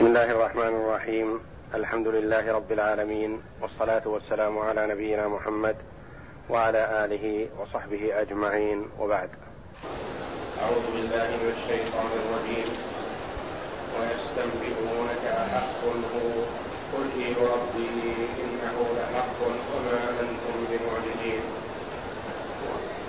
بسم الله الرحمن الرحيم. الحمد لله رب العالمين والصلاة والسلام على نبينا محمد وعلى آله وصحبه أجمعين. وبعد. أعوذ بالله من الشيطان الرجيم. ويستنبئونك أحق هو قل اي ربي إنه لحق وما أنتم بمعجزين.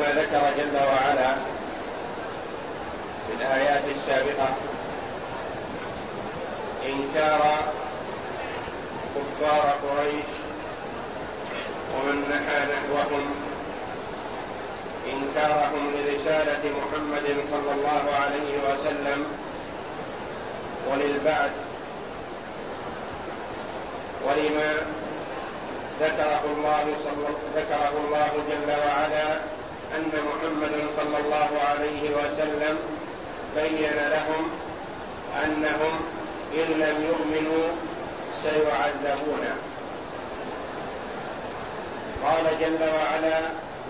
لما ذكر جل وعلا في الآيات السابقة. إنكار كفار قريش ومن نحى نحوهم. إنكارهم لرسالة محمد صلى الله عليه وسلم وللبعث. ولما ذكره الله صلى ذكره الله جل وعلا أن محمدا صلى الله عليه وسلم بين لهم أنهم إن لم يؤمنوا سيعذبون. قال جل وعلا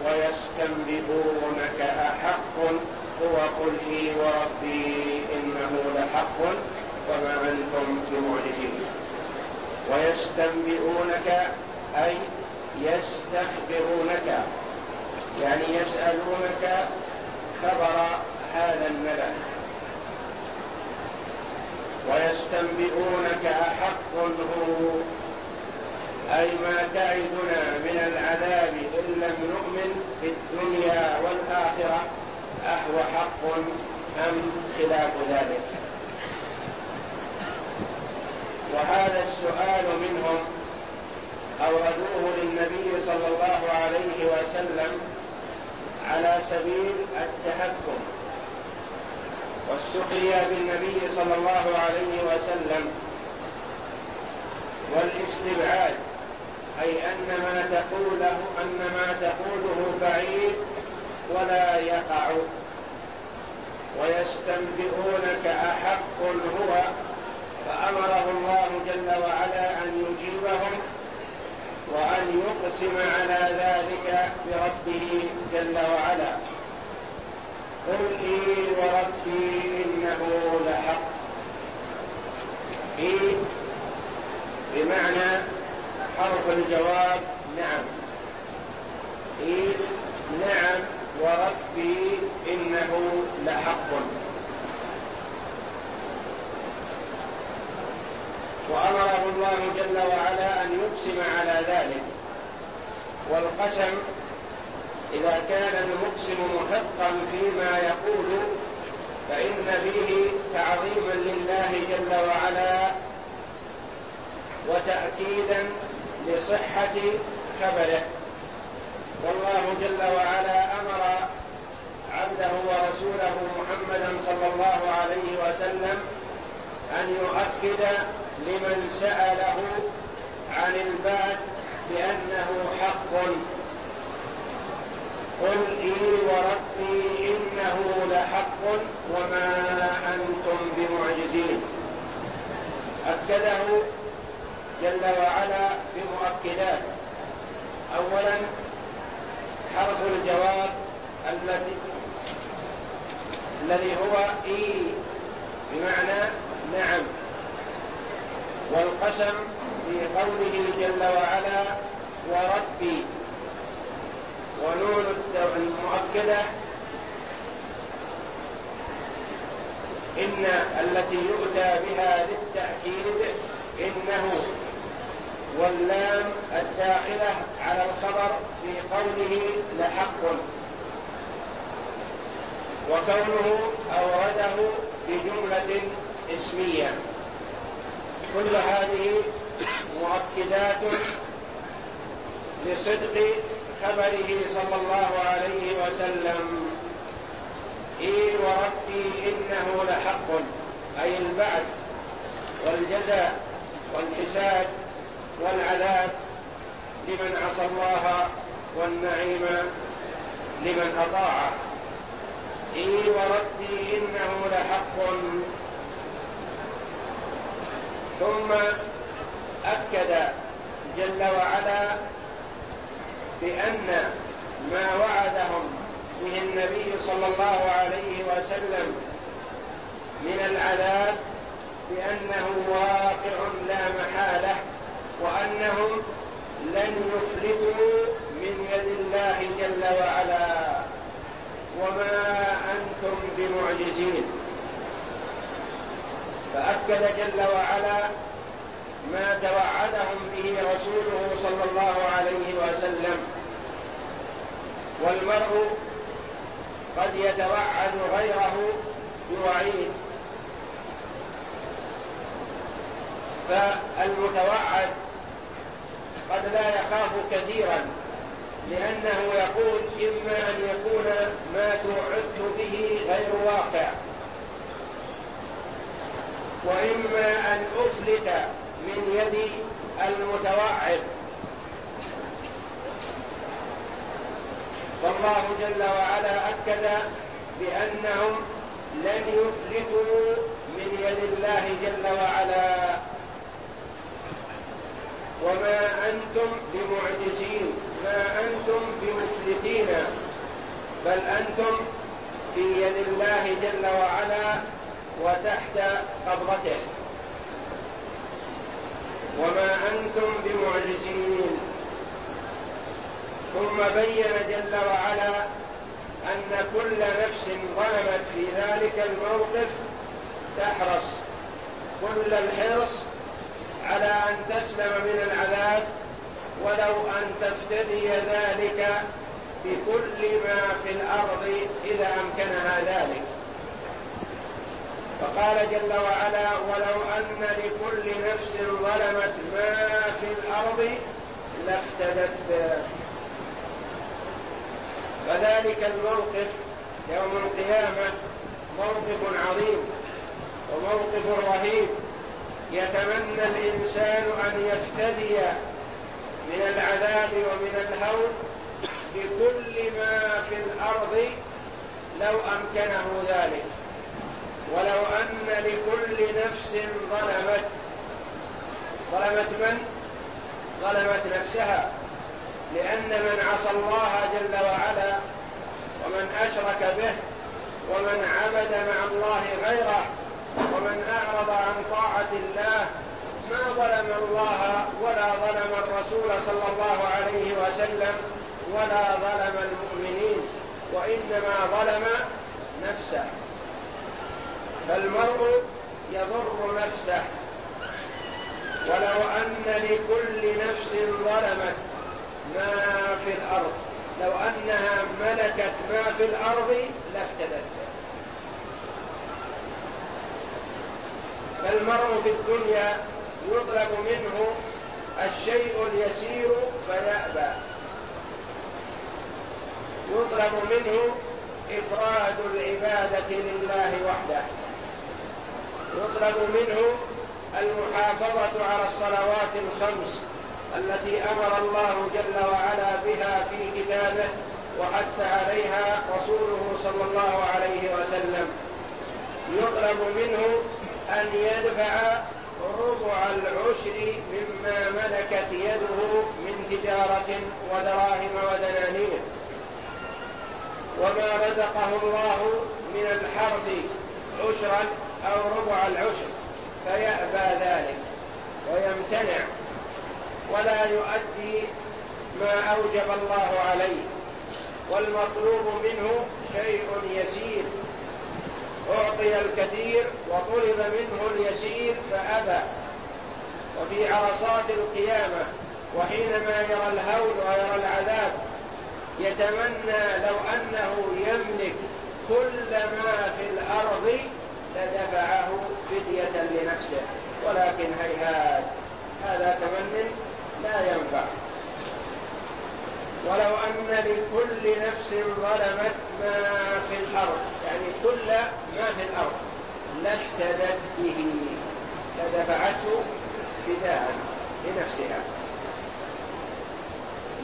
ويستنبئونك أحق؟ هو قل إي وربي إنه لحق وما أنتم بمعجزين. ويستنبئونك أي يستخبرونك يعني يسألونك خبر هذا النبأ ويستنبئونك أحق هو أي ما تعدنا من العذاب إن لم نؤمن في الدنيا والآخرة أهو حق أم خلاف ذلك؟ وهذا السؤال منهم أوردوه للنبي صلى الله عليه وسلم على سبيل التهكم والسخرية بالنبي صلى الله عليه وسلم والاستبعاد أي أن ما تقوله أن ما تقوله بعيد ولا يقع. ويستنبئونك أحق هو فأمره الله جل وعلا أن يجيبهم وأن يقسم على ذلك بربه جل وعلا. قل إي وربي إنه لحق. إي بمعنى حرف الجواب نعم. إي نعم وربي إنه لحق. وأمره الله جل وعلا أن يقسم على ذلك. والقسم إذا كان المقسم محقا فيما يقول فإن فيه تعظيما لله جل وعلا وتأكيدا لصحة خبره. والله جل وعلا أمر عبده ورسوله محمدا صلى الله عليه وسلم أن يؤكد لمن سأله عن البعث بأنه حق. قل إي وربي إنه لحق وما أنتم بمعجزين. أكده جل وعلا بمؤكدات. اولا حرف الجواب التي الذي هو إي بمعنى نعم. والقسم في قوله جل وعلا وربي ونون المؤكدة إن التي يؤتى بها للتأكيد إنه واللام الداخلة على الخبر في قوله لحق وكونه أورده بجملة اسمية. كل هذه مؤكدات لصدق خبره صلى الله عليه وسلم. إي وربي إنه لحق أي البعث والجزاء والحساب والعذاب لمن عصى الله والنعيم لمن أطاعه إي وربي إنه لحق. ثم أكد جل وعلا بأن ما وعدهم به النبي صلى الله عليه وسلم من العذاب بأنه واقع لا محالة وأنهم لن يفلتوا من يد الله جل وعلا. وما أنتم بمعجزين. فأكد جل وعلا ما توعدهم به رسوله صلى الله عليه وسلم. والمرء قد يتوعد غيره بوعيد. فالمتوعد قد لا يخاف كثيرا لأنه يقول إما أن يكون ما توعدت به غير واقع وإما أن أفلت من يد المتوعد. فالله جل وعلا أكد بأنهم لن يفلتوا من يد الله جل وعلا. وما أنتم بمعجزين ما أنتم بمفلتين بل أنتم في يد الله جل وعلا وتحت قبضته. وما أنتم بمعجزين. ثم بين جل وعلا أن كل نفس ظلمت في ذلك الموقف تحرص. كل الحرص على أن تسلم من العذاب ولو أن تفتدي ذلك بكل ما في الأرض إذا أمكنها ذلك. فقال جل وعلا ولو أن لكل نفس ظلمت ما في الأرض لافتدت به. فذلك الموقف يوم القيامة موقف عظيم وموقف رهيب. يتمنى الإنسان أن يفتدي من العذاب ومن الهول بكل ما في الأرض لو أمكنه ذلك. ولو أن لكل نفس ظلمت. ظلمت من؟ ظلمت نفسها. لأن من عصى الله جل وعلا ومن أشرك به ومن عبد مع الله غيره ومن أعرض عن طاعة الله ما ظلم الله ولا ظلم الرسول صلى الله عليه وسلم ولا ظلم المؤمنين. وإنما ظلم نفسه. فالمرء يضر نفسه. ولو أن لكل نفس ظلمت ما في الأرض لو أنها ملكت ما في الأرض لافتدت. فالمرء في الدنيا يطلب منه الشيء اليسير فيأبى. يطلب منه إفراد العبادة لله وحده. يطلب منه المحافظة على الصلوات الخمس التي أمر الله جل وعلا بها في كتابه وحث عليها رسوله صلى الله عليه وسلم. يطلب منه أن يدفع ربع العشر مما ملكت يده من تجارة ودراهم ودنانير. وما رزقه الله من الحرث عشرا أو ربع العشر فيأبى ذلك ويمتنع ولا يؤدي ما أوجب الله عليه. والمطلوب منه شيء يسير. أعطي الكثير وطلب منه اليسير فأبى. وفي عرصات القيامة وحينما يرى الهول ويرى العذاب يتمنى لو أنه يملك كل ما في لنفسه ولكن هيهات هذا تمن لا ينفع. ولو أن لكل نفس ظلمت ما في الأرض يعني كل ما في الأرض لافتدت به لدفعته فداء لنفسها.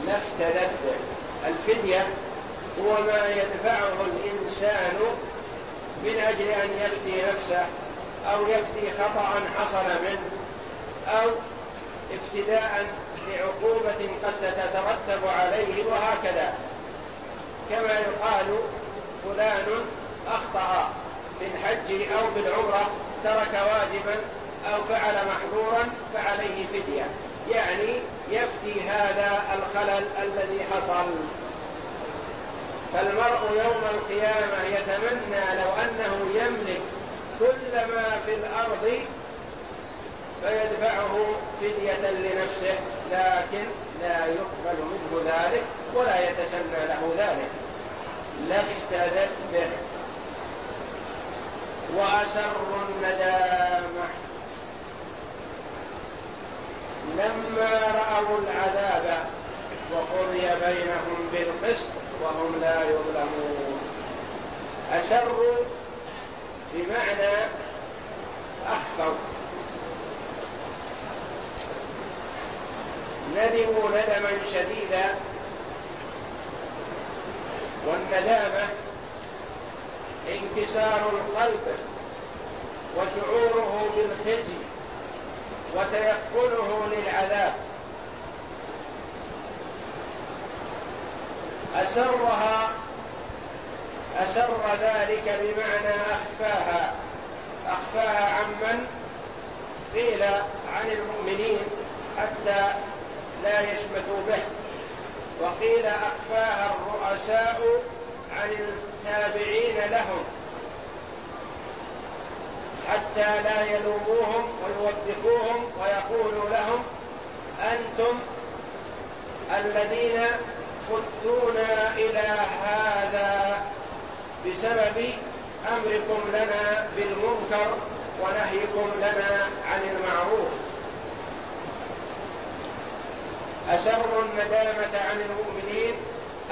لافتدت به. الفدية هو ما يدفعه الإنسان من أجل أن يفدي نفسه. أو يفدي خطأ حصل منه أو افتداء لعقوبة قد تترتب عليه وهكذا. كما يقال فلان أخطأ في الحج أو في العمرة ترك واجبا أو فعل محظورا فعليه فدية. يعني يفدي هذا الخلل الذي حصل. فالمرء يوم القيامة يتمنى لو أنه يملك كل ما في الأرض فيدفعه فدية لنفسه لكن لا يقبل منه ذلك ولا يتسنى له ذلك. لافتدت به. وأسروا الندامة. لما رأوا العذاب وقضي بينهم بالقسط وهم لا يظلمون. أسروا بمعنى أخفوا ندموا ندما شديدا والندامة انكسار القلب وشعوره بالخزي وتيقنه للعذاب. أسرها أسر ذلك بمعنى أخفاها. أخفاها عمن قيل عن المؤمنين حتى لا يشمتوا به. وقيل أخفاها الرؤساء عن التابعين لهم حتى لا يلوموهم ويوبخوهم ويقولوا لهم أنتم الذين قدتونا إلى هذا بسبب أمركم لنا بالمنكر ونهيكم لنا عن المعروف. أسروا الندامة عن المؤمنين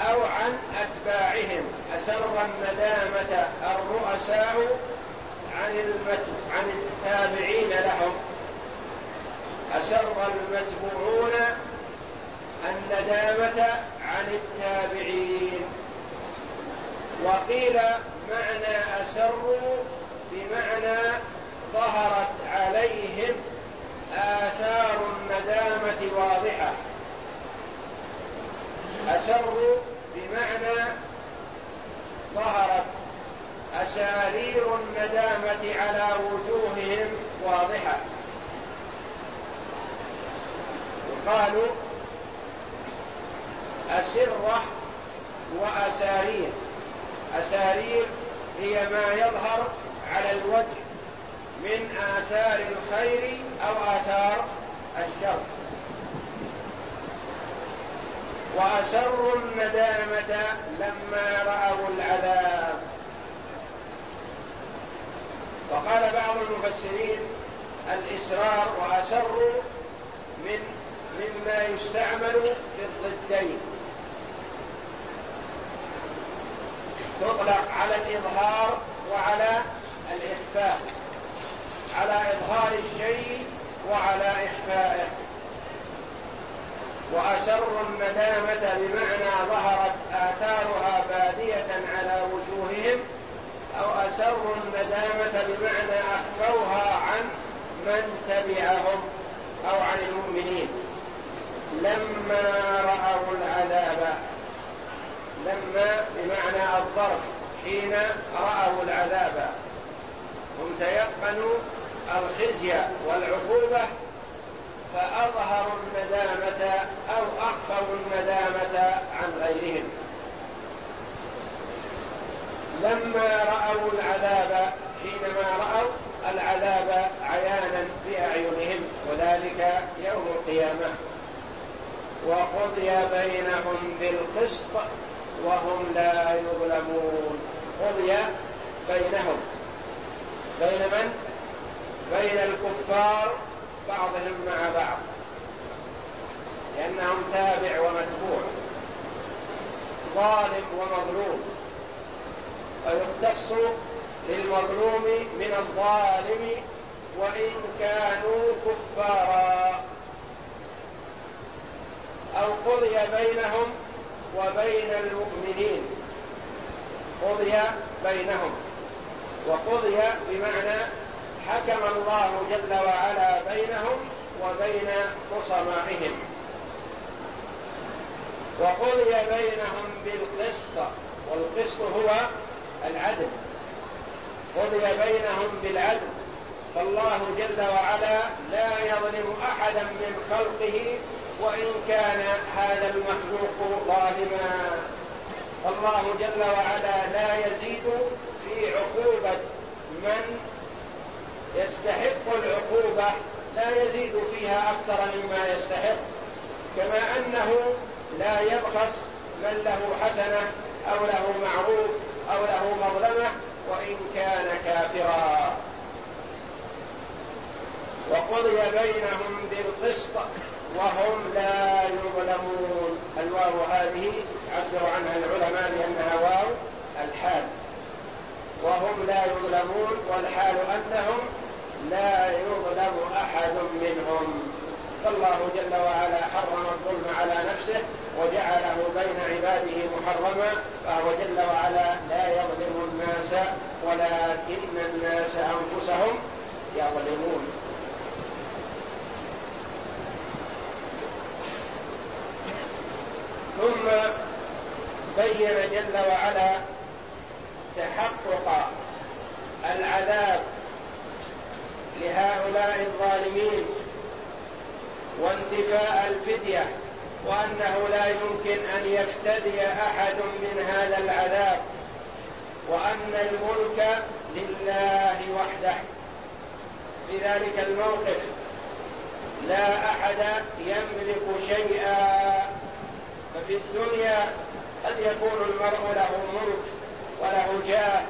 أو عن أتباعهم. أسر الندامة الرؤساء عن عن التابعين لهم. أسر المتبوعون الندامة عن التابعين. وقيل معنى أسروا بمعنى ظهرت عليهم آثار الندامة واضحة. أسروا بمعنى ظهرت أسارير الندامة على وجوههم واضحة. وقالوا أسرة وأسارير. أسارير هي ما يظهر على الوجه من آثار الخير أو آثار الشر. وأسروا الندامة لما رأوا العذاب. وقال بعض المفسرين الإسرار وأسروا من مما يستعمل في الضدين. تطلق على الإظهار وعلى الإخفاء. على إظهار الشيء وعلى إخفائه. وأسروا الندامة بمعنى ظهرت آثارها بادية على وجوههم أو أسروا الندامة بمعنى أخفوها عن من تبعهم أو عن المؤمنين. لما رأوا العذاب لما بمعنى الظرف حين رأوا العذاب. هم تيقنوا الخزي والعقوبة فأظهروا الندامة أو أخفوا الندامة عن غيرهم. لما رأوا العذاب حينما رأوا العذاب عيانا بأعينهم وذلك يوم القيامة. وقضي بينهم بالقسط وهم لا يظلمون. قضي بينهم. بين من؟ بين الكفار بعضهم مع بعض. لأنهم تابع ومتبوع. ظالم ومظلوم. فيختص للمظلوم من الظالم وإن كانوا كفارا. أو قضي بينهم وبين المؤمنين. قضي بينهم. وقضي بمعنى حكم الله جل وعلا بينهم وبين خصمائهم. وقضي بينهم بالقسط. والقسط هو العدل. قضي بينهم بالعدل. فالله جل وعلا لا يظلم أحدا من خلقه وإن كان هذا المخلوق ظالما. فالله جل وعلا لا يزيد في عقوبة من يستحق العقوبة لا يزيد فيها أكثر مما يستحق. كما أنه لا يبخس من له حسنة أو له معروف أو له مظلمة وإن كان كافرا. وقضي بينهم بالقسط. وهم لا يظلمون. الواو هذه عبر عنها العلماء لانها واو الحال. وهم لا يظلمون والحال أنهم لا يظلم أحد منهم. فالله جل وعلا حرم الظلم على نفسه وجعله بين عباده محرما. فهو جل وعلا لا يظلم الناس ولكن الناس أنفسهم يظلمون. ثم بين جل وعلا تحقق العذاب لهؤلاء الظالمين وانتفاء الفدية وأنه لا يمكن أن يفتدي أحد من هذا العذاب وأن الملك لله وحده. في ذلك الموقف لا أحد يملك شيئا ففي الدنيا قد يكون المرء له ملك وله جاه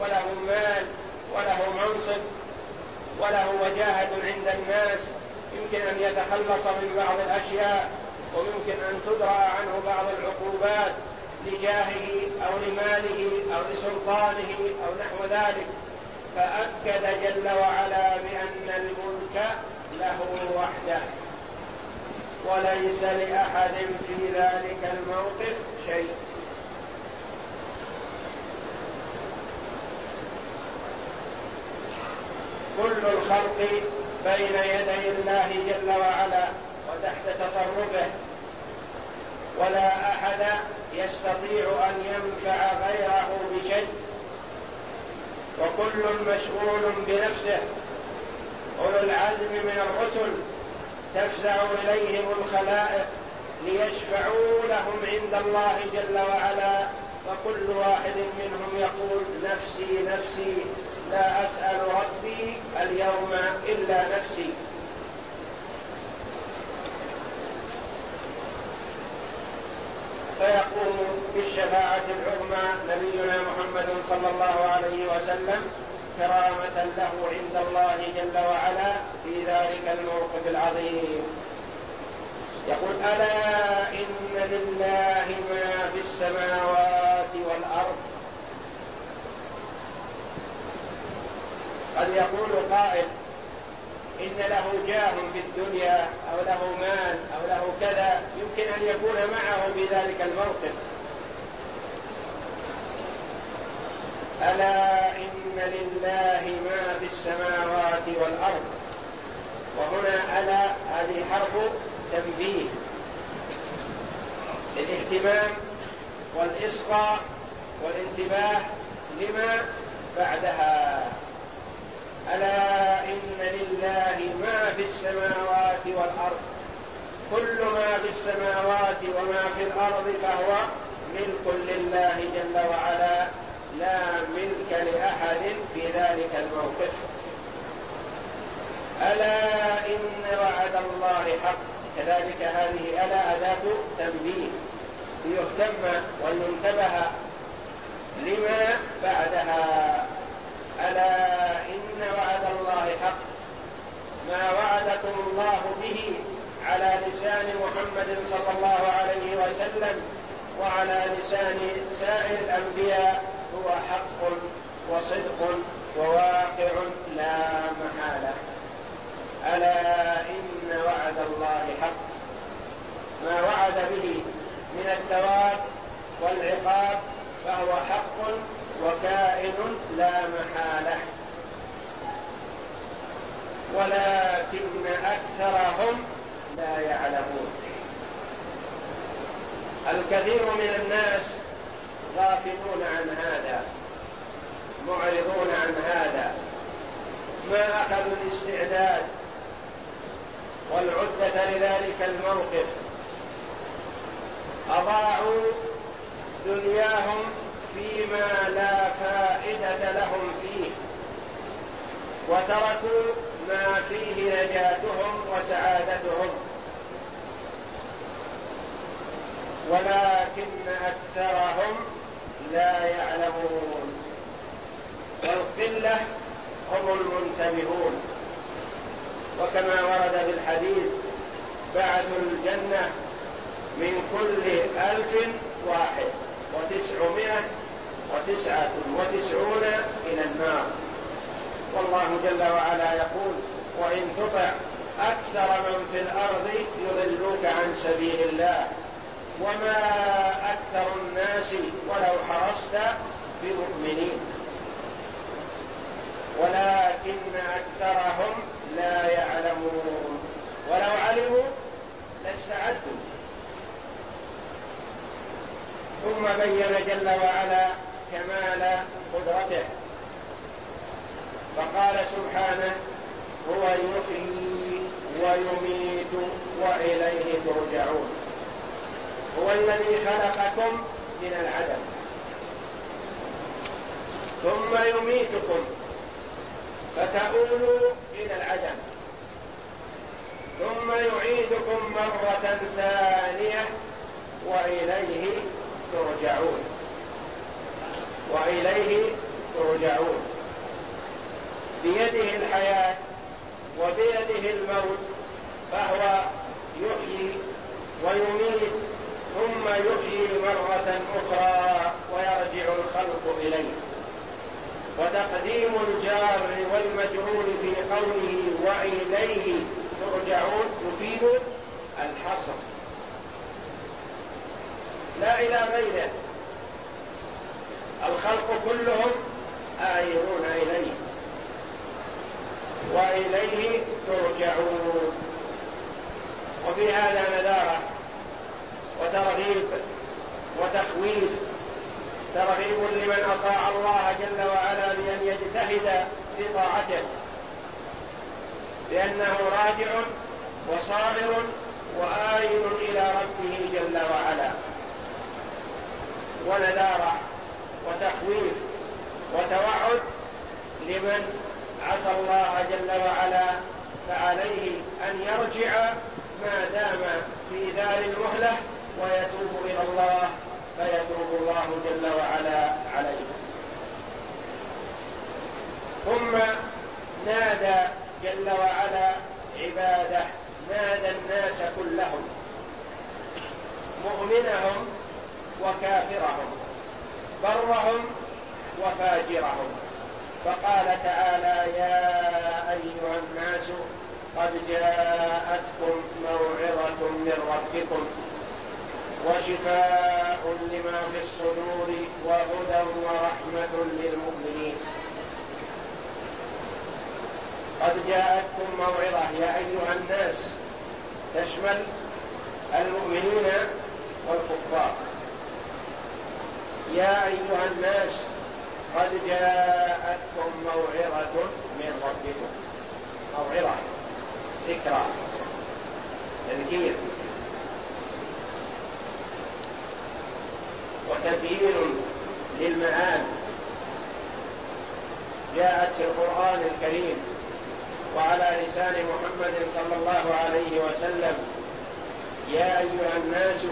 وله مال وله منصب وله وجاهة عند الناس. يمكن أن يتخلص من بعض الأشياء ويمكن أن تدرأ عنه بعض العقوبات لجاهه أو لماله أو لسلطانه أو نحو ذلك. فأكد جل وعلا بأن الملك له وحده. وليس لأحد في ذلك الموقف شيء. كل الخلق بين يدي الله جل وعلا وتحت تصرفه ولا أحد يستطيع أن ينفع غيره بشيء. وكل مشغول بنفسه أولو العزم من الرسل تفزع إليهم الخلائق ليشفعوا لهم عند الله جل وعلا وكل واحد منهم يقول نفسي نفسي لا أسأل ربي اليوم إلا نفسي. فيقوم بالشفاعة العظمى نبينا محمد صلى الله عليه وسلم. كرامة له عند الله جل وعلا في ذلك الموقف العظيم. يقول ألا إن لله ما في السماوات والأرض؟ قد يقول قائل إن له جاه في الدنيا أو له مال أو له كذا يمكن أن يكون معه في ذلك الموقف. ألا إن لله ما في السماوات والأرض. وهنا ألا هذه حرف تنبيه. الاهتمام والإصغاء والانتباه لما بعدها. ألا إن لله ما في السماوات والأرض. كل ما في السماوات وما في الأرض فهو ملك لله جل وعلا لا ملك لأحد في ذلك الموقف. ألا إن وعد الله حق. كذلك هذه ألا أداة تنبيه. ليهتم ولينتبه لما بعدها. ألا إن وعد الله حق. ما وعدكم الله به على لسان محمد صلى الله عليه وسلم وعلى لسان سائر الأنبياء هو حق وصدق وواقع لا محالة. ألا إن وعد الله حق. ما وعد به من الثواب والعقاب فهو حق وكائن لا محالة. ولكن أكثرهم لا يعلمون. الكثير من الناس غافلون عن هذا معرضون عن هذا. ما أخذوا الاستعداد والعدة لذلك الموقف. أضاعوا دنياهم فيما لا فائدة لهم فيه وتركوا ما فيه نجاتهم وسعادتهم. ولكن أكثرهم لا يعلمون. والقلة هم المنتبهون. وكما ورد في الحديث بعث الجنة من كل ألف واحد وتسعمائة وتسعة وتسعون إلى النار. والله جل وعلا يقول وإن تطع أكثر من في الأرض يضلوك عن سبيل الله. وما أكثر الناس ولو حرصت بمؤمنين. ولكن أكثرهم لا يعلمون. ولو علموا لاستعدوا ثم بين جل وعلا كمال قدرته. فقال سبحانه هو يحيي ويميت وإليه ترجعون. هو الذي خلقكم من العدم. ثم يميتكم. فتؤولوا إلى العدم. ثم يعيدكم مرة ثانية وإليه ترجعون. وإليه ترجعون. بيده الحياة وبيده الموت فهو يحيي ويميت. ثم يحيي مرة أخرى ويرجع الخلق إليه. وتقديم الجار والمجرور في قوله وإليه ترجعون يفيد الحصر. لا إلى غيره الخلق كلهم آيرون إليه. وإليه ترجعون. وفي هذا نذارة وترغيب وتخويف. ترغيب لمن أطاع الله جل وعلا بأن يجتهد في طاعته. لأنه راجع وصابر وآين إلى ربه جل وعلا. ونذارة وتخويف وتوعد لمن عصى الله جل وعلا فعليه أن يرجع ما دام في دار المهلة ويتوب إلى الله فيتوب الله جل وعلا عليه. ثم نادى جل وعلا عباده نادى الناس كلهم. مؤمنهم وكافرهم برهم وفاجرهم. فقال تعالى يا أيها الناس قد جاءتكم موعظة من ربكم. وشفاء لما في الصدور وهدى ورحمة للمؤمنين. قد جاءتكم موعظة يا أيها الناس تشمل المؤمنين والكفار. يا أيها الناس قد جاءتكم موعظة من ربكم. موعظة ذكرى تذكير. وتبيين للمآل جاءت في القرآن الكريم وعلى لسان محمد صلى الله عليه وسلم يا أيها الناس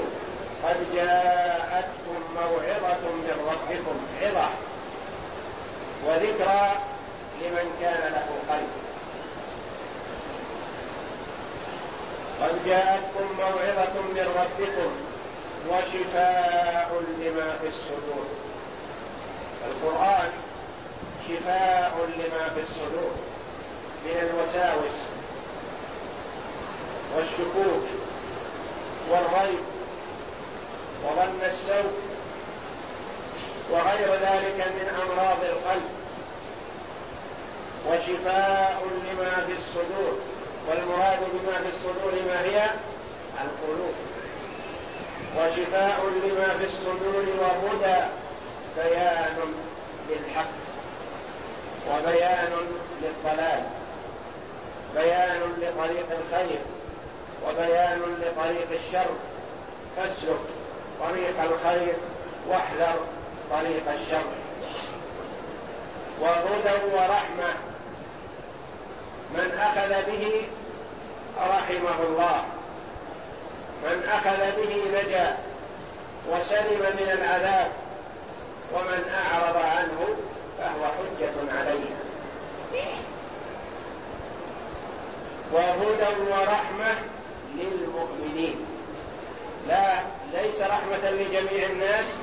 قد جاءتكم موعظة من ربكم عظة وذكرى لمن كان له قلب. قد جاءتكم موعظة من ربكم وشفاء لما في الصدور. القرآن شفاء لما في الصدور. من الوساوس والشكوك والريب وظن السوء وغير ذلك من أمراض القلب. وشفاء لما في الصدور. والمراد بما في الصدور ما هي؟ القلوب. وشفاء لما في الصدور وهدى بيان للحق وبيان للضلال بيان لطريق الخير وبيان لطريق الشر. فاسلك طريق الخير واحذر طريق الشر. وهدى ورحمة من أخذ به رحمه الله. من أخذ به نجا وسلم من العذاب ومن أعرض عنه فهو حجة عليه وهدى ورحمة للمؤمنين. لا ليس رحمة لجميع الناس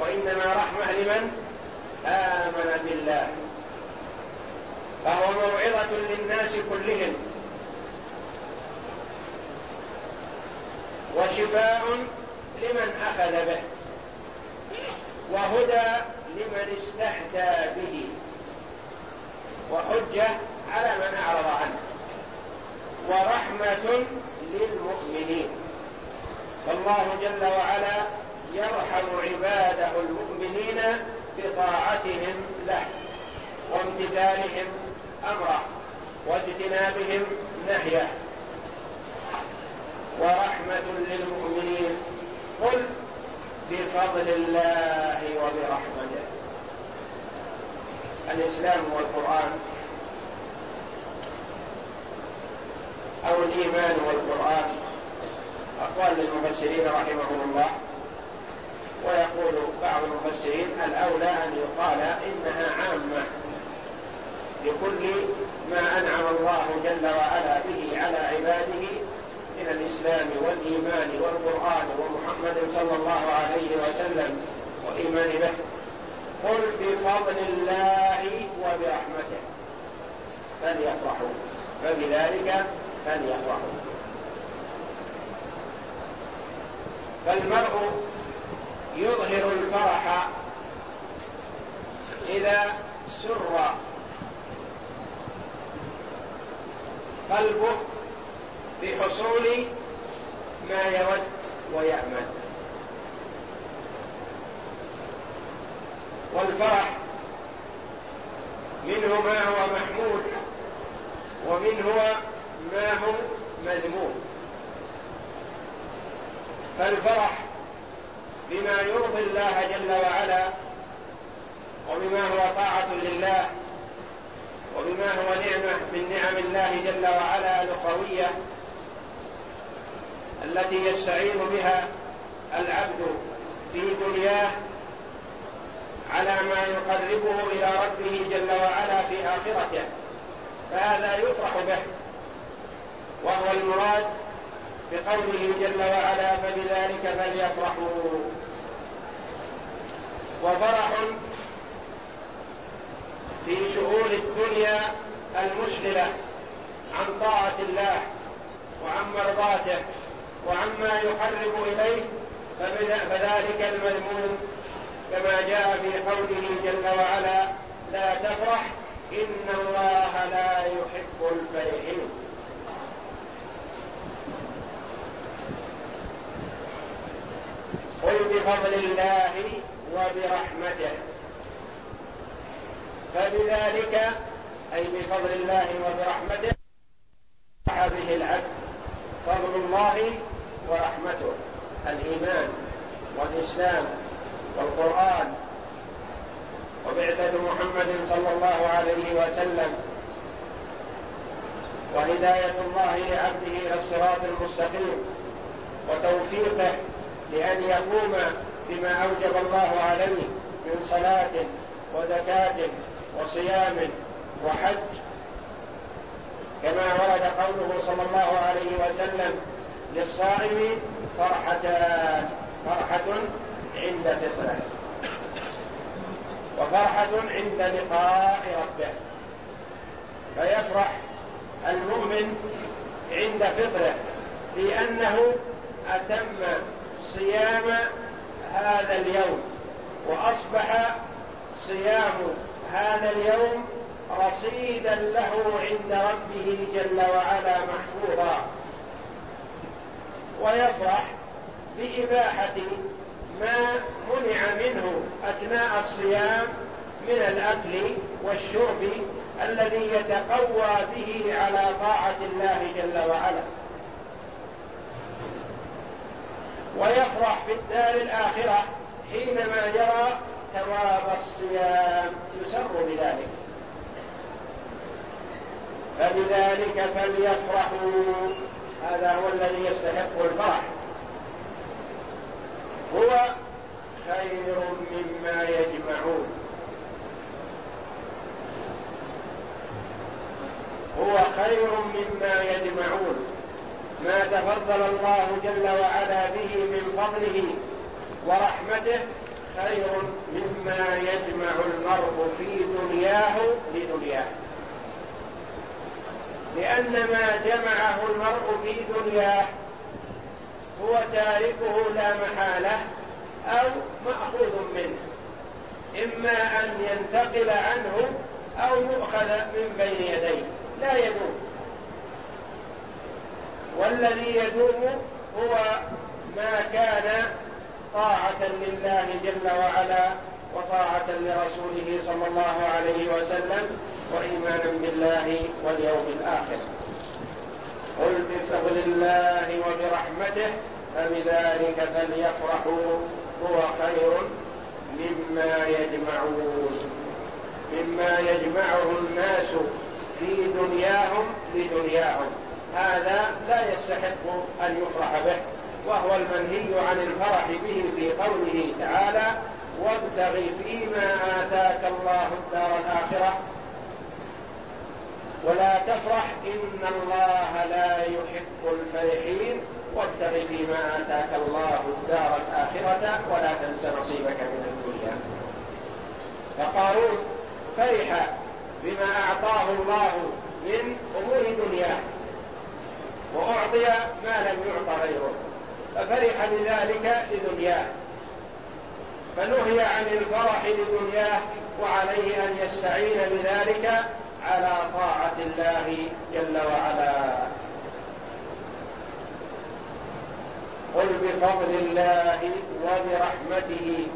وإنما رحمة لمن آمن بالله. فهو موعظة للناس كلهم. وشفاء لمن أخذ به وهدى لمن استهدى به وحجة على من أعرض عنه ورحمة للمؤمنين. فالله جل وعلا يرحم عباده المؤمنين بطاعتهم له وامتثالهم أمره واجتنابهم نهيه. ورحمة للمؤمنين. قل بفضل الله وبرحمته. الإسلام والقرآن. أو الإيمان والقرآن. أقوال للمفسرين رحمهم الله. ويقول بعض المفسرين الأولى أن يقال إنها عامة. لكل ما أنعم الله جل وعلا به على عباده من الإسلام والإيمان والقرآن ومحمد صلى الله عليه وسلم والايمان به. قل بفضل الله وبرحمته. فليفرحوا. فبذلك فليفرحوا. فالمرء يظهر الفرح إذا سر. قلبه بحصول ما يود ويأمل والفرح منه ما هو محمود ومنه ما هو مذموم. فالفرح بما يرضي الله جل وعلا وبما هو طاعة لله وبما هو نعمة من نعم الله جل وعلا الأخوية التي يستعين بها العبد في دنياه على ما يقربه إلى ربه جل وعلا في آخرته فهذا يفرح به. وهو المراد بقوله جل وعلا فبذلك فليفرحوا. وفرح في شؤون الدنيا المشغلة عن طاعة الله وعن مرضاته. وعما يقرب إليه فذلك المذموم كما جاء في قوله جل وعلا لا تفرح إن الله لا يحب الفرحين. قل بفضل الله وبرحمته. فبذلك أي بفضل الله وبرحمته به العبد. فضل الله ورحمته. الإيمان والإسلام والقرآن. وبعثة محمد صلى الله عليه وسلم. وهداية الله لعبده إلى الصراط المستقيم. وتوفيقه لأن يقوم بما أوجب الله عليه من صلاة وزكاة وصيام وحج. كما ورد قوله صلى الله عليه وسلم للصائم فرحتان فرحة عند فطره. وفرحة عند لقاء ربه. فيفرح المؤمن عند فطره لأنه أتم صيام هذا اليوم وأصبح صيام هذا اليوم رصيدا له عند ربه جل وعلا محفوظا. ويفرح بإباحة ما منع منه أثناء الصيام من الأكل والشرب الذي يتقوى به على طاعة الله جل وعلا. ويفرح في الدار الآخرة حينما يرى ثواب الصيام. يسر بذلك. فبذلك فليفرحوا. هذا هو الذي يستحق الفرح. هو خير مما يجمعون. هو خير مما يجمعون. ما تفضل الله جل وعلا به من فضله ورحمته خير مما يجمع المرء في دنياه لدنياه. لأن ما جمعه المرء في دنياه هو تاركه لا محالة أو مأخوذ منه. إما أن ينتقل عنه أو يؤخذ من بين يديه. لا يدوم. والذي يدوم هو ما كان طاعة لله جل وعلا وطاعة لرسوله صلى الله عليه وسلم وإيمانا بالله واليوم الآخر. قل بفضل الله وبرحمته فبذلك فليفرحوا هو خير مما يجمعون. مما يجمعه الناس في دنياهم لدنياهم. هذا لا يستحق أن يفرح به وهو المنهي عن الفرح به في قوله تعالى وابتغ فيما آتاك الله الدار الآخرة ولا تفرح إن الله لا يحب الفرحين. وابتغ فيما آتاك الله الدار الآخرة ولا تنس نصيبك من الدنيا. فقارون فرح بما أعطاه الله من أمور دنياه وأعطي ما لم يعط غيره. ففرح بذلك لدنياه فنهي عن الفرح لدنياه وعليه أن يستعين بذلك على طاعة الله جل وعلا. قل بفضل الله وبرحمته.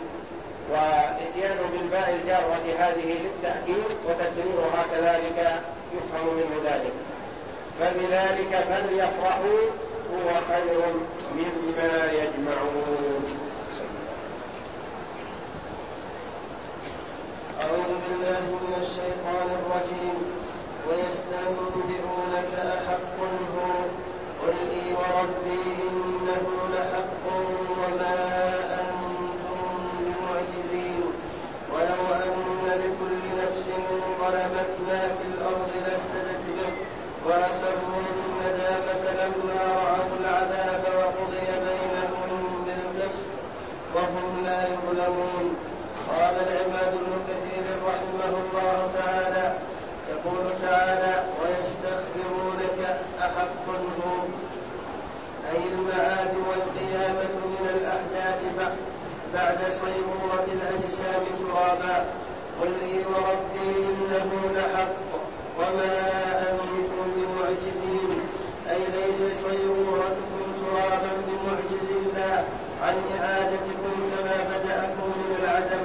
وإتيان بالباء الجارة هذه للتأكيد وتكريرها كذلك يفهم منه ذلك. فبذلك فليفرحوا هو خير مما يجمعون أعوذ بالله من الشيطان الرجيم. ويستنبئونك أحق هو قل إي وربي إنه لحق وما أنتم بمعجزين. ولو أن لكل نفس ظلمت ما في الأرض لافتدت به. وأسروا الندامة لما رأوا العذاب وقضي بينهم بالقسط. وهم لا يظلمون. قال العماد بن كثير رحمه الله تعالى يقول تعالى ويستخبرونك أحق هو أي المعاد والقيامة من الأحداث بعد صيرورة الأجسام ترابا قل لي وربي إنه لحق وما أنتم بمعجزين أي ليس صيرورتكم ترابا بمعجز الله عن إعادتكم كما بدأكم من العدم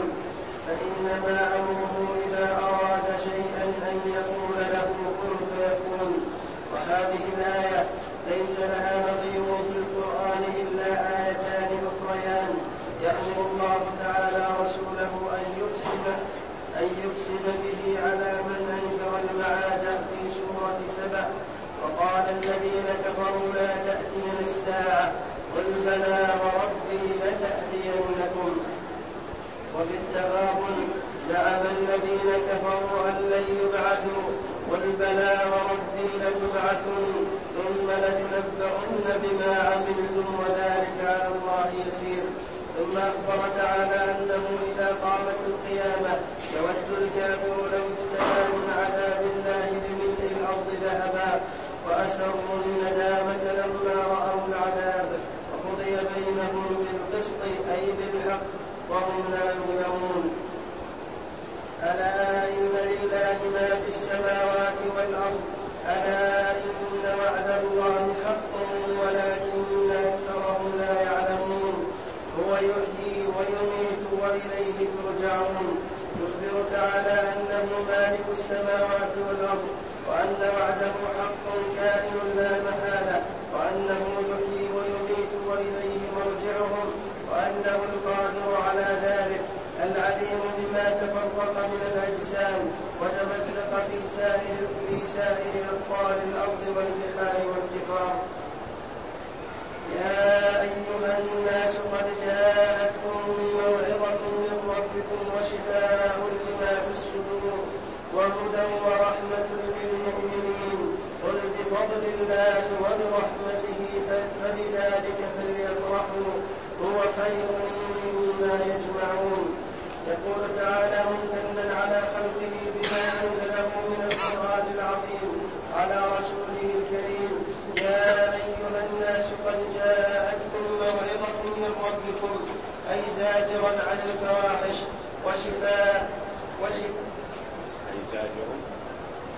فإنما أمره إذا أراد شيئا أن يقول له كن فيكون وهذه الآية ليس لها نظير في القرآن إلا آيتان أخريان يأمر الله تعالى رسوله أن يقسم أن وختم به على من أنكر المعاد في سورة سبع وقال الذين كفروا لا تأتين الساعة قل بلى وربي لتأتينكم وفي التغابن زعم الذين كفروا أن لن يبعثوا قل بلى وربي لتبعثن ثم لتنبؤن بما عملتم وذلك على الله يسير. ثم أخبر تعالى أنه إذا قامت القيامة يود الكافر لو ابتلى من عذاب الله بملء الأرض ذهبا وأسروا الندامة لما رأوا العذاب وقضي بينهم بالقسط أي بالحق وهم لا يظلمون. ألا إن لله ما في السماوات والأرض ألا إن وعد الله حق ولكن أكثرهم لا يعلمون. هو يحيي ويميت وإليه ترجعون. يخبر تعالى أنه مالك السماوات والأرض وأن وعده حق كائن لا محالة وأنه يحيي ويميت وإليه مرجعهم وأنه القادر على ذلك العليم بما تفرق من الأجسام وتمزق في سائر في سائر أبطال الأرض والبحار والجبار يا أيها الناس قد جاءتكم موعظة من ربكم وشفاء لما في الصدور وهدى ورحمة للمؤمنين. قل بفضل الله وبرحمته فبذلك فليفرحوا. هو خير مما يجمعون. يقول تعالى ممتنا على خلقه بما أنزله من القرآن العظيم على رسوله الكريم. يا أيها الناس قد جاءتكم موعظة من ربكم أي زاجرا عن الفواحش وشفاء وشفاء. أي زاجر؟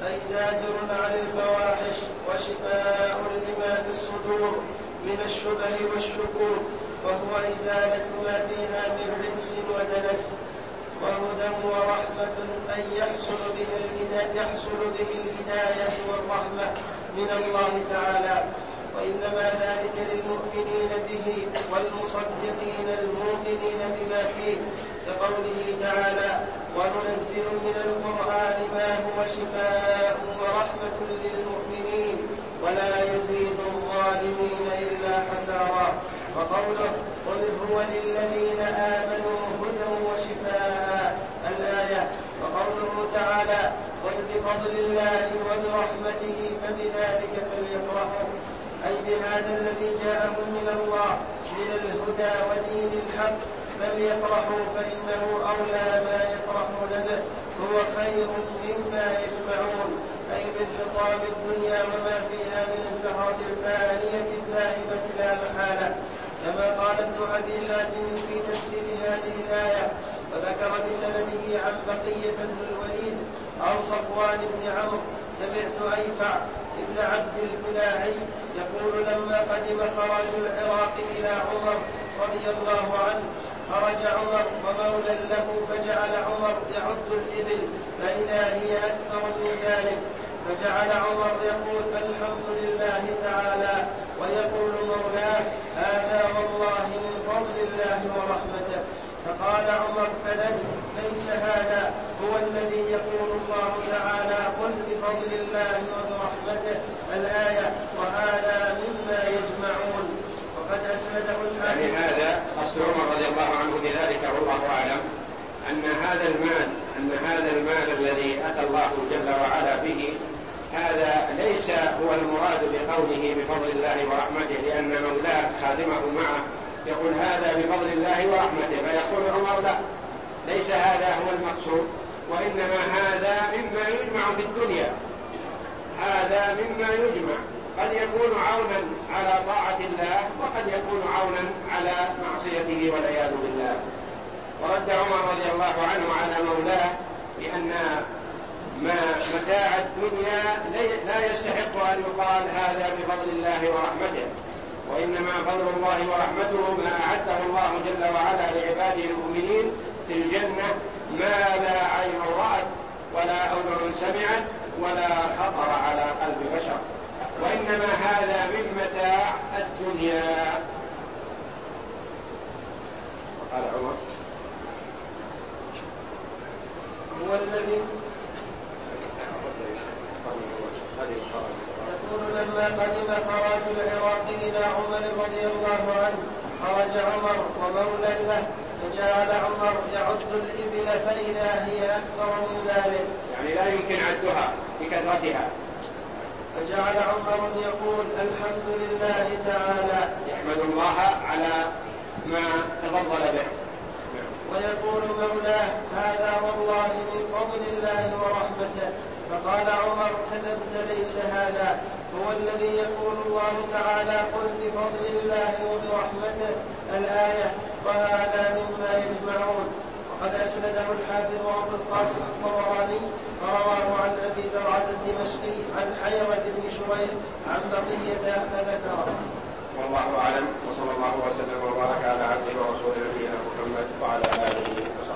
أي زاجر عن الفواحش وشفاء لما في الصدور من الشبه والشكوك وهو إزالة ما فيها من رجس ودنس. وهدى ورحمة أن يحصل به الهداية يحصل به الهداية والرحمة من الله تعالى. وإنما ذلك للمؤمنين به والمصدقين الموقنين بما فيه. كقوله تعالى وننزل من القرآن ما هو شفاء ورحمة للمؤمنين ولا يزيد الظالمين إلا حسارا وقوله قل هو للذين آمنوا هدى وشفاء الآية. وقوله تعالى قل بفضل الله وبرحمته فبذلك فليفرحوا. أي بهذا الذي جاءهم من الله من الهدى ودين الحق. فليفرحوا فإنه أولى ما يفرحون به. هو خير مما يجمعون. أي من حطام الدنيا وما فيها من الزهرة الفانية الذاهبة لا محالة. كما قال ابن أبي حاتم في تفسير هذه الآية وذكر بسنده عن بقية بن الوليد عن صفوان بن عمرو سمعت أيفع ابن عبد الكلاعي يقول لما قدم خرج العراق إلى عمر رضي الله عنه خرج عمر ومولى له فجعل عمر يعد الإبل فإذا هي أكثر من ذلك فجعل عمر يقول الحمد لله تعالى ويقول مولاه هذا والله من فضل الله ورحمته. فقال عمر فلن ليس هذا هو الذي يقول الله تعالى قل بفضل الله وبرحمته الآية وهذا مما يجمعون. وقد أسنده يعني هذا قصد عمر رضي الله عنه بذلك والله أعلم أن هذا المال أن هذا المال الذي أتى الله جل وعلا به هذا ليس هو المراد بقوله بفضل الله ورحمته لأن مولاه خادمه معه يقول هذا بفضل الله ورحمته فيقول عمر لا ليس هذا هو المقصود وإنما هذا مما يجمع في الدنيا. هذا مما يجمع. قد يكون عونا على طاعة الله وقد يكون عونا على معصيته والعياذ بالله. ورد عمر رضي الله عنه على مولاه بأن متاع الدنيا لا يستحق أن يقال هذا بفضل الله ورحمته وإنما فضل الله ورحمته ما أعده الله جل وعلا لعباده المؤمنين في الجنة. ما لا عين رأت ولا أذن سمعت ولا خطر على قلب بشر؟ وإنما هذا من متاع الدنيا وقال عمر هو الذي يقول لما قدم خراج العراق إلى عمر رضي الله عنه خرج عمر ومولى له فجعل عمر يعد الإبل فإذا هي أكبر من ذلك. يعني لا يمكن عدها بكثرتها. فجعل عمر يقول الحمد لله تعالى. يحمد الله على ما تفضل به. ويقول مولاه هذا والله من فضل الله ورحمته فقال عمر كذبت ليس هذا هو الذي يقول الله تعالى قل بفضل الله وبرحمته الآية وهذا مما يجمعون. وقد أسنده الحافظ أبو القاسم الطبراني ورواه عن أبي زرعة الدمشقي عن حيرة بن شريح عن بقية فذكره. والله أعلم وصلى الله وسلم وبارك على عبده ورسوله نبينا محمد وعلى آله وصحبه